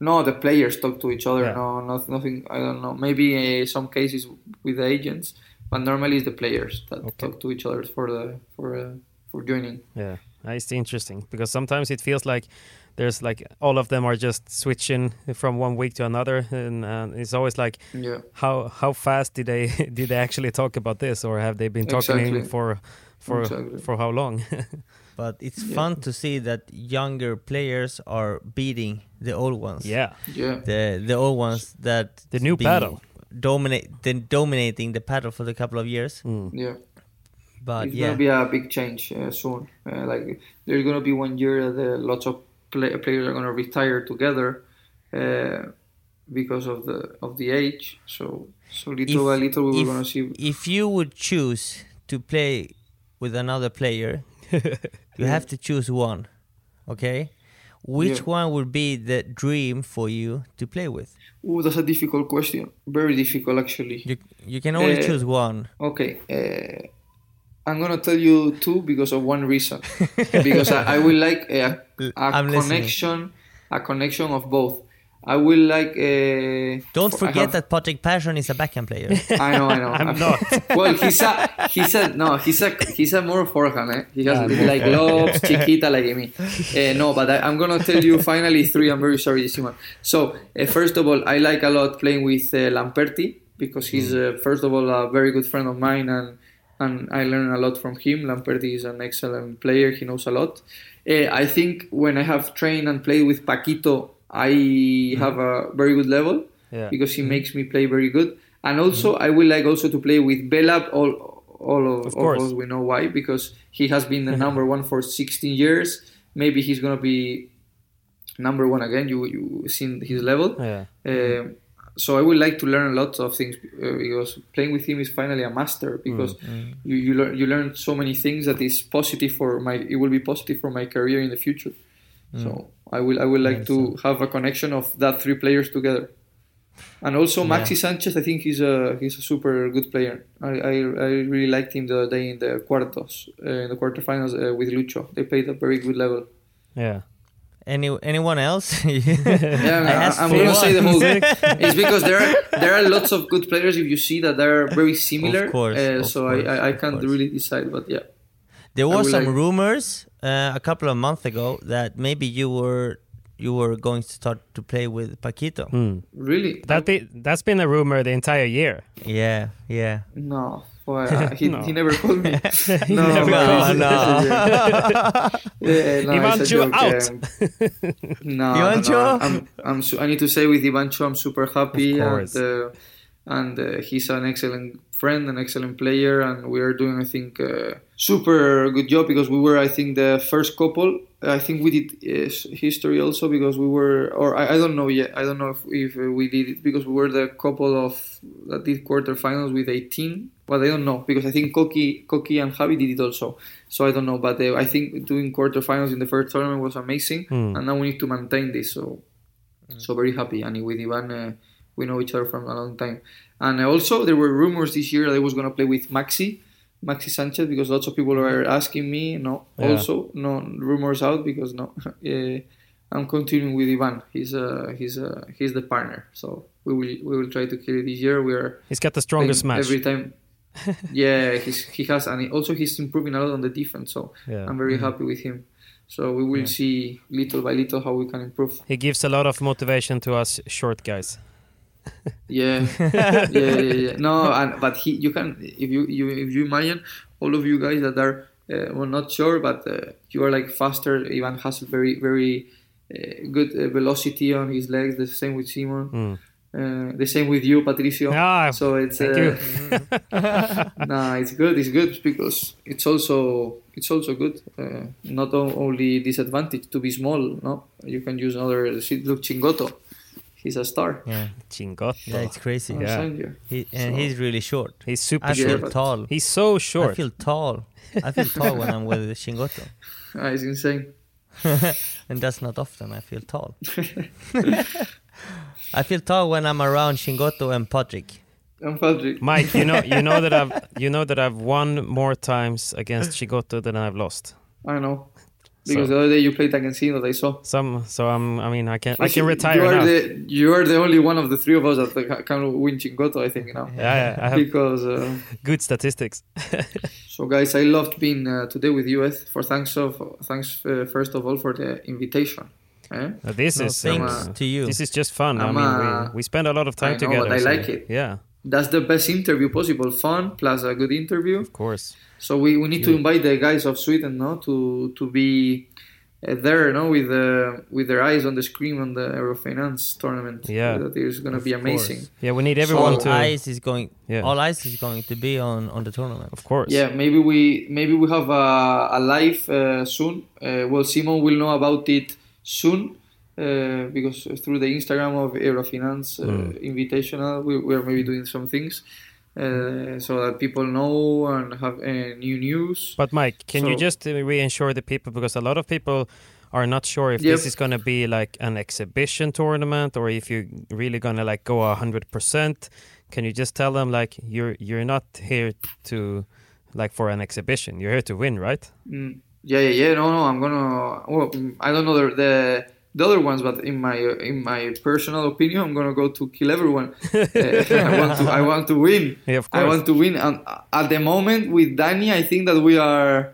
No, the players talk to each other. Yeah. No, not, nothing. I don't know. Maybe uh, some cases with the agents, but normally it's the players that Okay. talk to each other for the for uh, for joining. Yeah, it's interesting because sometimes it feels like there's like all of them are just switching from one week to another, and uh, it's always like Yeah. how how fast did they *laughs* did they actually talk about this, or have they been talking Exactly. for for Exactly. for how long? *laughs* But it's fun to see that younger players are beating the old ones. yeah, Yeah. The the old ones that The new been padel. dominate then dominating the padel for the couple of years. Mm. Yeah. But it's yeah, gonna be a big change uh, soon. Uh, like there's gonna be one year that uh, lots of play- players are gonna retire together uh, because of the of the age. So so little by little we were gonna see. if you would choose to play with another player, *laughs* you have to choose one. Okay, which Yeah. one would be the dream for you to play with? Ooh, that's a difficult question. Very difficult actually. You you can only Uh, choose one. Okay. Uh, I'm gonna tell you two because of one reason. because I, I will like a, a I'm listening. connection, a connection of both. I will like. Uh, Don't for- forget have- that Patrick Passion is a backhand player. I know, I know. *laughs* I'm not. well, he's a he's a no, he's a he's a more forehand. Eh? He has like lobs, chiquita like me. Uh, no, but I, I'm gonna tell you finally three. I'm very sorry, Simon. So uh, first of all, I like a lot playing with uh, Lamperti because he's uh, first of all a very good friend of mine and. And I learn a lot from him. Lamperti is an excellent player. He knows a lot. Uh, I think when I have trained and played with Paquito, I have a very good level Yeah. because he makes me play very good. And also, I would like also to play with Belab. All, all of, Of us we know why because he has been the *laughs* number one for 16 years. Maybe he's gonna be number one again. You you seen his level. Yeah. Um, so I would like to learn a lot of things uh, because playing with him is finally a master because you you learn you learn so many things that is positive for my it will be positive for my career in the future. So I will I would like to have a connection of that three players together. And also Maxi Sanchez, I think he's a he's a super good player. I, I, I really liked him the other day in the quartos, uh, in the quarterfinals uh, with Lucho. They played a very good level. Yeah. Any anyone else? *laughs* Yeah, I asked I, am gonna say the whole. *laughs* it's because there are there are lots of good players if you see that they're very similar. Of course, uh, of so course, I, I, I can't course. really decide, but yeah. There I was some like- rumors uh, a couple of months ago that maybe you were you were going to start to play with Paquito. Hmm. Really? That be that's been a rumor the entire year. Yeah, yeah. No. Well, uh, *laughs* he, No. he never called me. *laughs* no, never no, called you. *laughs* yeah, no, Ivancho it's a out. um, no, Ivancho? no, no, I'm, I'm su- I need to say with Ivancho, I'm super happy, Of and uh, and uh, he's an excellent friend, an excellent player, and we are doing, I think, uh, super good job because we were, I think, the first couple. I think we did uh, history also because we were, or I, I don't know yet. I don't know if, if uh, we did it because we were the couple of that did quarterfinals with 18. But I don't know because I think Koki, Koki and Javi did it also. So I don't know. But uh, I think doing quarterfinals in the first tournament was amazing, and now we need to maintain this. So so very happy. And with Ivan, uh, we know each other from a long time. And also there were rumors this year that I was gonna play with Maxi, Maxi Sanchez, because lots of people were asking me. No, Yeah. also no rumors out because no, *laughs* uh, I'm continuing with Ivan. He's uh, he's uh, he's the partner. So we will we will try to kill it this year. We are He's got the strongest match. every time. Yeah, he's, he has, and he- also he's improving a lot on the defense. So Yeah. I'm very happy with him. So we will see little by little how we can improve. He gives a lot of motivation to us short guys. Yeah, *laughs* yeah, yeah, yeah. No, and but he, you can if you, you if you imagine all of you guys that are uh, well not sure, but uh, you are like faster. Ivan has a very very uh, good uh, velocity on his legs. The same with Simon. Uh, the same with you, Patricio. Ah, so it's thank uh, you. *laughs* nah, it's good. It's good because it's also it's also good. Uh, not only disadvantage to be small. No, you can use another. Look, Chingotto, he's a star. Yeah, Chingotto. yeah, it's crazy. I'm Yeah. He, and So- he's really short. He's super I Yeah, feel tall. He's so short. I feel tall. I feel tall when I'm with Chingotto. *laughs* Ah, it's insane. *laughs* and that's not often I feel tall. I feel tall when I'm around Chingotto and Patrick. I'm Patrick. Mike, you know, you know that I've, *laughs* you know that I've won more times against Chingotto than I've lost. I know. Because So- the other day you played against him that I saw. Some, so I'm, I mean, I can, I can retire you are now. The, you are the only one of the three of us that can win Chingotto, I think, now. yeah, yeah, I have Because, uh, good statistics. *laughs* so guys, I loved being uh, today with you, Eth, for thanks of thanks uh, first of all for the invitation. Eh? Uh, This No, is thanks uh, to you. This is just fun. I I'm, mean, uh, we, we spend a lot of time I know, together. but I so- like it. Yeah, That's the best interview possible. Fun plus a good interview. of course. So we, we need to invite the guys of Sweden, no, to to be uh, there, no, with uh, with their eyes on the screen on the Eurofinance tournament. Yeah. that is going to be amazing. Yeah, we need everyone all to. eyes is going. Yeah. All eyes is going to be on on the tournament. Of course. Yeah, maybe we maybe we have a, a live uh, soon. Uh, well, Simon will know about it soon uh, because through the Instagram of Eurofinance uh, Hmm. Invitational, we, we are maybe doing some things uh, so that people know and have uh, new news. But Mike, can you just uh, reassure the people because a lot of people are not sure if Yep. this is going to be like an exhibition tournament or if you're really going to like go a hundred percent. Can you just tell them like you're you're not here to like for an exhibition. You're here to win, right? Mm, yeah, yeah, yeah. No, no. I'm gonna. Well, mm, I don't know the, the the other ones, but in my in my personal opinion, I'm gonna go to kill everyone. Uh, *laughs* I want to. I want to win. Yeah, of course. I want to win. And at the moment with Danny, I think that we are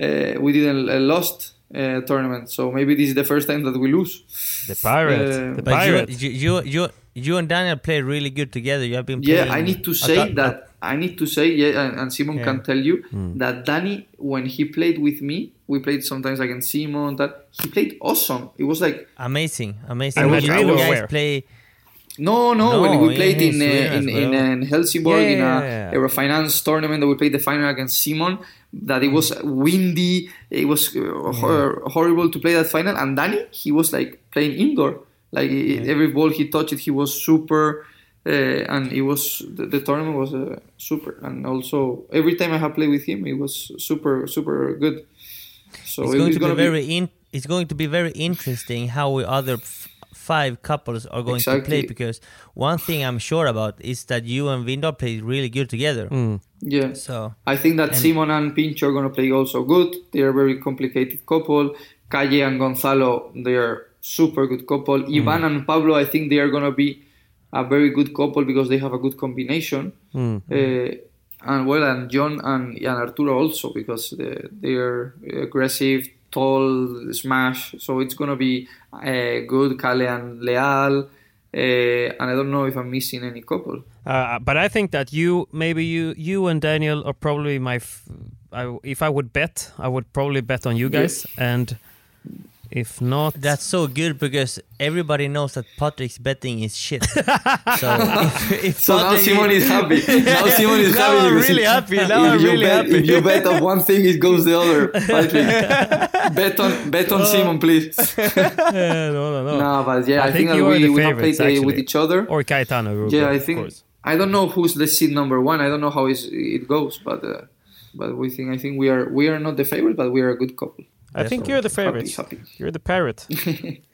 uh, we didn't uh, lost uh, tournament. So maybe this is the first time that we lose. The pirate. Uh, the pirate. you, you, you, you and Daniel play really good together. You have been playing. Yeah, I need to a say cou- that I need to say yeah, and, and Simon Yeah. can tell you Hmm. that Danny, when he played with me, we played sometimes against Simon. That he played awesome. It was like Amazing, amazing. I was- you I guys aware. play. no, no. No, when we in- played in in uh, in, as in, well. in Helsingborg Yeah, in a yeah, yeah. Eurofinance tournament, that we played the final against Simon. That it was windy. It was uh, hor- horrible to play that final. And Danny, he was like playing indoor. Like i- every ball he touched, he was super. Uh, and it was the, the tournament was uh, super, and also every time I have played with him, it was super super good. So It's it going to be gonna very in. It's going to be very interesting how we other f- five couples are going to play because one thing I'm sure about is that you and Vindor play really good together. Mm. yeah. So I think that And- Simon and Pincho are gonna play also good. They are a very complicated couple. Calle and Gonzalo, they are super good couple. Ivan and Pablo, I think they are gonna be a very good couple because they have a good combination. Mm. Uh, and well, and John and, and Arturo also because they, they are aggressive, tall, smash. So it's gonna be uh, good. Calle and Leal. Uh, and I don't know if I'm missing any couple. Uh, but I think that you, maybe you, you and Daniel are probably my. F- I, if I would bet, I would probably bet on you guys, and if not, that's so good because everybody knows that Patrick's betting is shit. *laughs* so if, if So now Simon is happy. *laughs* Now Simon is Now happy. I'm really happy. Now I'm you really bet, happy. If you bet on one thing, it goes the other. *laughs* Patrick, bet on bet on Simon, please. yeah, no, no, no. no, but yeah, I, I think, think that we, we have played uh, with each other. Or Caetano. Rugo, yeah, I think. I don't know who's the seed number one. I don't know how it goes, but uh, but we think I think we are we are not the favorite, but we are a good couple. I think you're the favorite. Happy, happy. You're the parrot. *laughs*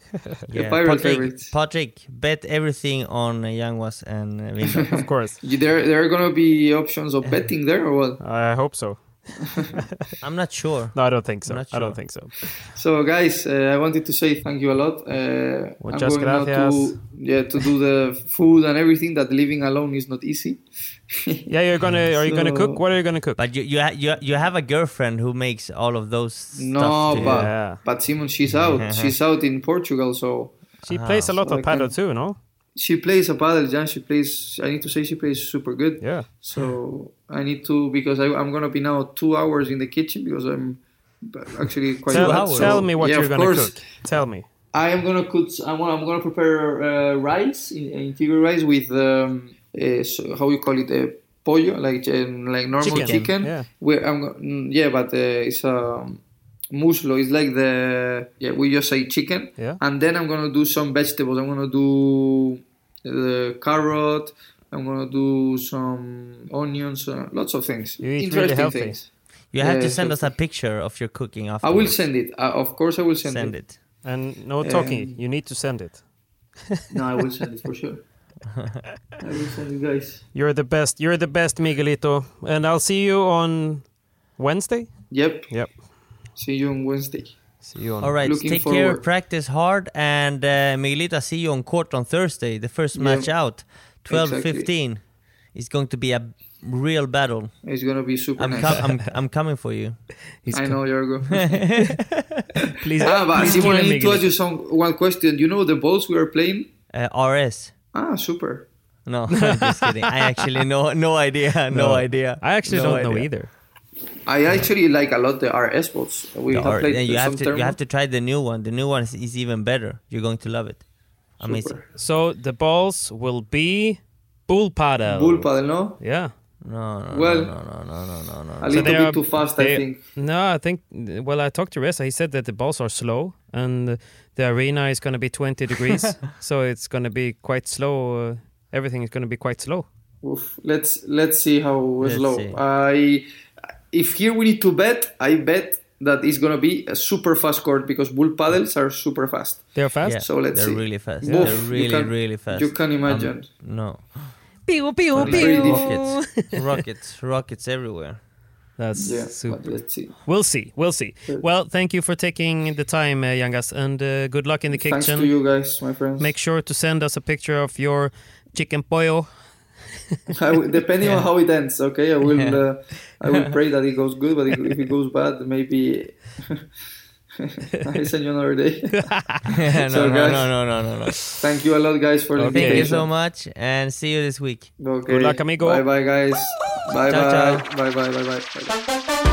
Yeah, pirate Patrick, favorites. Patrick, bet everything on Yanguas and *laughs* of course. There there are gonna be options of *laughs* betting there or what? I hope so. I'm not sure. No, I don't think so. I'm I don't think so. So guys, uh, I wanted to say thank you a lot. Uh, Muchas I'm going gracias. to yeah to do the food and everything. That living alone is not easy. *laughs* Yeah, you're gonna. Are you gonna cook? What are you gonna cook? But you you, ha- you you have a girlfriend who makes all of those No, stuff. but Yeah. but Simon, she's out. *laughs* she's out in Portugal. So She plays a lot so of padel can- too, no? She plays a padel. Yeah, she plays. I need to say she plays super good. Yeah. So I need to because I, I'm gonna be now two hours in the kitchen because I'm actually quite. Tell, bad, so- tell me what yeah, you're gonna course. cook. Tell me. I am gonna cook. I'm gonna, I'm gonna prepare uh, rice, in- integral rice with um, uh, so how you call it, uh, pollo, like um, like normal Chicken, chicken. yeah. Where I'm mm, yeah, but uh, it's um, muslo. is like the yeah we just say chicken. Yeah. And then I'm gonna do some vegetables. I'm gonna do the carrot. I'm gonna do some onions. Uh, lots of things. You eat Interesting healthy. things. You have Yeah, to send us a picture of your cooking after. I will send it. Uh, of course, I will send, Send it. it. And no talking. Um, you need to send it. No, I will send it for sure. *laughs* I will send it, guys. You're the best. You're the best, Miguelito. And I'll see you on Wednesday. Yep. Yep. See you on Wednesday. See you on. All right, Looking take care, practice hard, and uh, Miguelito, see you on court on Thursday, the first Yeah. match out, 12 Exactly. 15. It's going to be a real battle. It's gonna be super I'm, nice. com- I'm, *laughs* I'm coming for you. He's I know, Jorgo. *laughs* *laughs* Please, ah, but please Simon, I him, need to ask you some one question. You know the balls we are playing? Uh, RS. Ah, super. No, I'm just kidding. I actually no no idea, no, idea. I actually No don't know either. I actually like a lot the RS balls. We The have R- played yeah, you some have to you have to try the new one. The new one is, is even better. You're going to love it. Amazing. Super. So the balls will be Bullpadel. Bull paddle, no? Yeah. No, no, Well, no, no, no, no, no, no. A little they bit are- too fast, I think. No, I think. Well, I talked to Reza. He said that the balls are slow, and the arena is going to be 20 degrees, *laughs* so it's going to be quite slow. Uh, everything is going to be quite slow. Oof. Let's let's see how Let's slow. see. I if here we need to bet, I bet that it's gonna be a super fast court because Bullpadels are super fast. They're fast. Yeah, So let's they're see. really fast. Oof, They're you really, can- really fast. You can imagine. Um, no. Pew pew But pew. Rockets, *laughs* rockets, rockets everywhere. That's yeah, super. but let's see. We'll see. We'll see. Well, thank you for taking the time, uh, Yanguas, and uh, good luck in the kitchen. Thanks kitchen. to you guys, my friends. Make sure to send us a picture of your chicken pollo. *laughs* I will, depending on how it ends, okay. I will. Yeah. Uh, I will *laughs* pray that it goes good, but if if it goes bad, maybe *laughs* I send you another day. no, So, no, guys- no, no, no, no, no. Thank you a lot, guys, for the Okay. Thank you so much, and see you this week. Okay. Good luck, amigo. Bye, bye, guys. Bye, Ciao, bye. ciao. Bye, bye, bye, bye, bye.